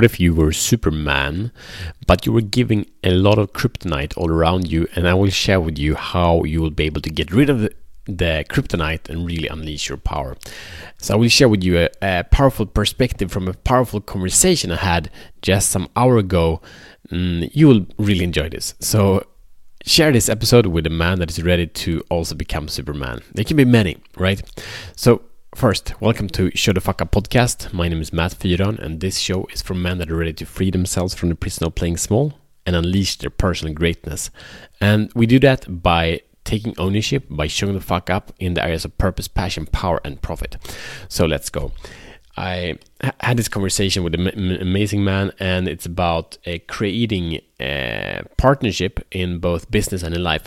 What if you were Superman, but you were giving a lot of kryptonite all around you? And I will share with you how you will be able to get rid of the, the kryptonite and really unleash your power. So I will share with you a, a, powerful perspective from a powerful conversation I had just some hour ago. Mm, you will really enjoy this. So share this episode with a man that is ready to also become Superman. There can be many, right? So First, welcome to Show the Fuck Up podcast. My name is Matt Fyron, and this show is for men that are ready to free themselves from the prison of playing small and unleash their personal greatness. And we do that by taking ownership, by showing the fuck up in the areas of purpose, passion, power, and profit. So let's go. I had this conversation with an amazing man, and it's about uh, creating a partnership in both business and in life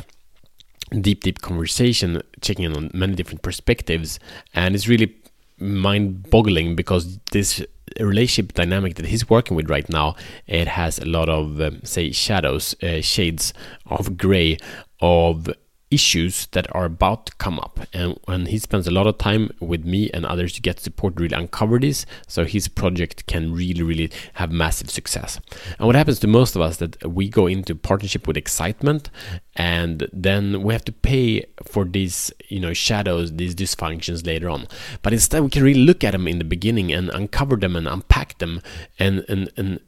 deep, deep conversation, checking in on many different perspectives, and it's really mind-boggling because this relationship dynamic that he's working with right now it has a lot of um, say shadows uh, shades of gray of issues that are about to come up. And, and he spends a lot of time with me and others to get support really uncover this so his project can really really have massive success. And what happens to most of us that we go into partnership with excitement and then we have to pay for these you know shadows these dysfunctions later on. But instead we can really look at them in the beginning and uncover them and unpack them and and and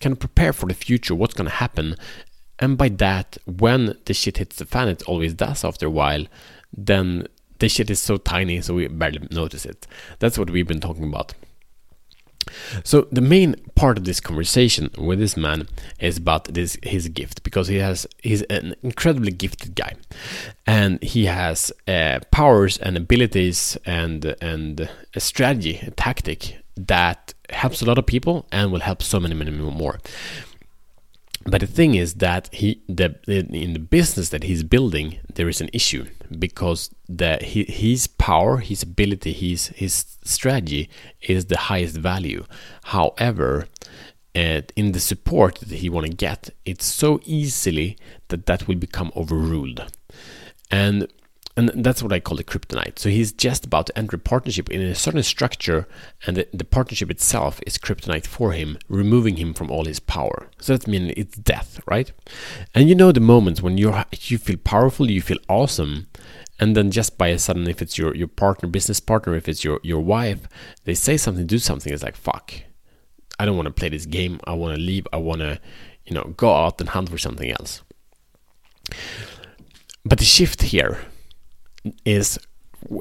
kind of prepare for the future what's going to happen and by that, when the shit hits the fan, it always does after a while, then the shit is so tiny so we barely notice it. That's what we've been talking about. So the main part of this conversation with this man is about this his gift because he has he's an incredibly gifted guy, and he has uh, powers and abilities and and a strategy, a tactic that helps a lot of people and will help so many many more but the thing is that he the, in the business that he's building there is an issue because the his power his ability his his strategy is the highest value. However uh, in the support that he want to get it's so easily that that will become overruled. And and that's what I call the kryptonite. So he's just about to enter a partnership in a certain structure, and the, the, partnership itself is kryptonite for him, removing him from all his power. So that means it's death, right? And you know the moments when you you feel powerful, you feel awesome, and then just by a sudden, if it's your your partner, business partner, if it's your your wife, they say something, do something, it's like fuck, I don't want to play this game. I want to leave. I want to, you know, go out and hunt for something else. But the shift here is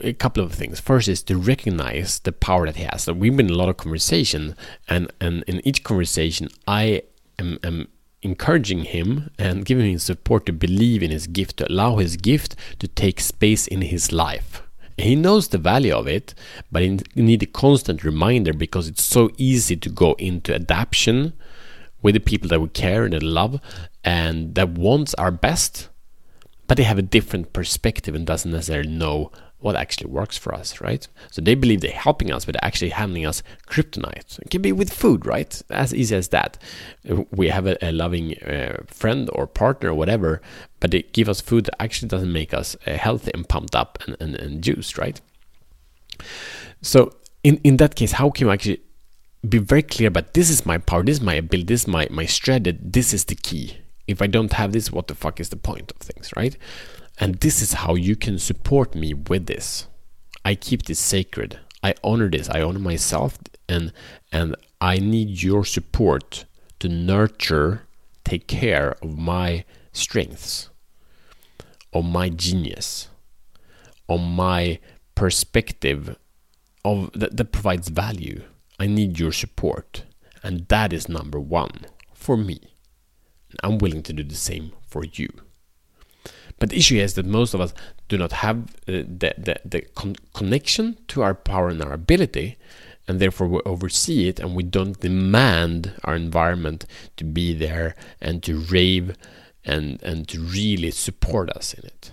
a couple of things. First is to recognize the power that he has. So we've been in a lot of conversation, and and in each conversation, I am, am encouraging him and giving him support to believe in his gift, to allow his gift to take space in his life. He knows the value of it, but he need a constant reminder because it's so easy to go into adaptation with the people that we care and that love and that wants our best but they have a different perspective and doesn't necessarily know what actually works for us, right? So they believe they're helping us, but actually handing us kryptonite. It can be with food, right? As easy as that. We have a, a loving uh, friend or partner or whatever, but they give us food that actually doesn't make us uh, healthy and pumped up and, and, and juiced, right? So in, in that case, how can we actually be very clear about this is my power, this is my ability, this is my, my strategy, this is the key if I don't have this, what the fuck is the point of things, right? And this is how you can support me with this. I keep this sacred. I honor this. I honor myself and and I need your support to nurture, take care of my strengths, of my genius, of my perspective of that, that provides value. I need your support. And that is number one for me. I'm willing to do the same for you. But the issue is that most of us do not have uh, the, the, the con- connection to our power and our ability, and therefore we oversee it and we don't demand our environment to be there and to rave and, and to really support us in it.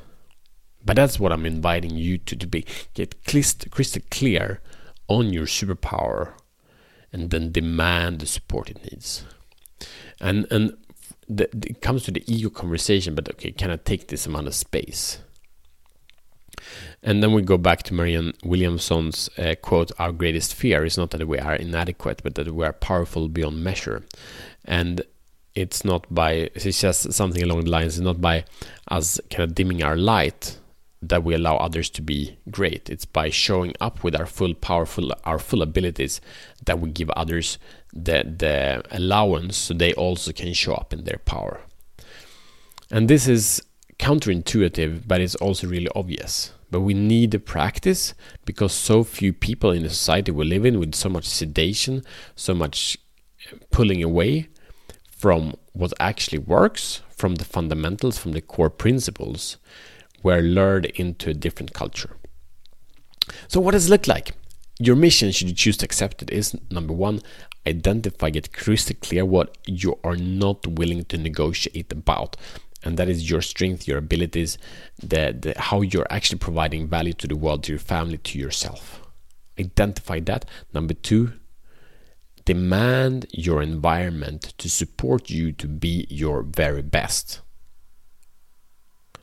But that's what I'm inviting you to, to be get crystal clear on your superpower and then demand the support it needs. And and the, it comes to the ego conversation, but okay, can I take this amount of space? And then we go back to Marianne Williamson's uh, quote Our greatest fear is not that we are inadequate, but that we are powerful beyond measure. And it's not by, it's just something along the lines, it's not by us kind of dimming our light that we allow others to be great. It's by showing up with our full powerful, our full abilities that we give others the, the allowance so they also can show up in their power. And this is counterintuitive, but it's also really obvious. But we need the practice because so few people in the society we live in, with so much sedation, so much uh, pulling away from what actually works, from the fundamentals, from the core principles, were lured into a different culture. So, what does it look like? Your mission, should you choose to accept it, is number one, identify, get crystal clear what you are not willing to negotiate about and that is your strength, your abilities, the, the how you're actually providing value to the world, to your family, to yourself. Identify that. Number two, demand your environment to support you to be your very best.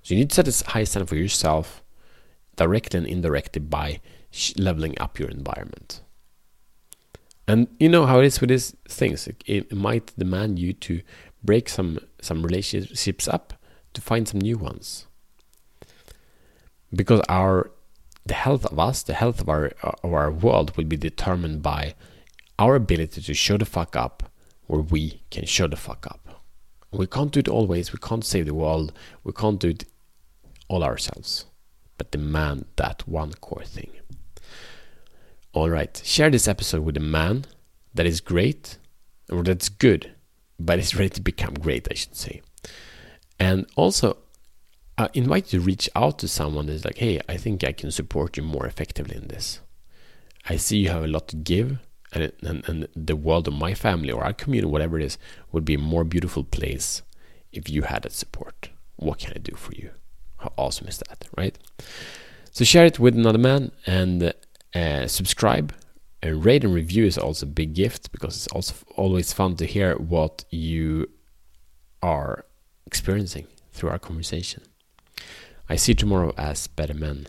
So you need to set a high standard for yourself, directly and indirectly by leveling up your environment. And you know how it is with these things. It, it might demand you to break some some relationships up to find some new ones. Because our the health of us the health of our of our world will be determined by our ability to show the fuck up where we can show the fuck up. We can't do it always. We can't save the world. We can't do it all ourselves but demand that one core thing all right share this episode with a man that is great or that's good but it's ready to become great, I should say. And also, I invite you to reach out to someone that's like, hey, I think I can support you more effectively in this. I see you have a lot to give, and, and, and the world of my family or our community, whatever it is, would be a more beautiful place if you had that support. What can I do for you? How awesome is that, right? So share it with another man and uh, subscribe a rate and review is also a big gift because it's also always fun to hear what you are experiencing through our conversation. I see tomorrow as better men.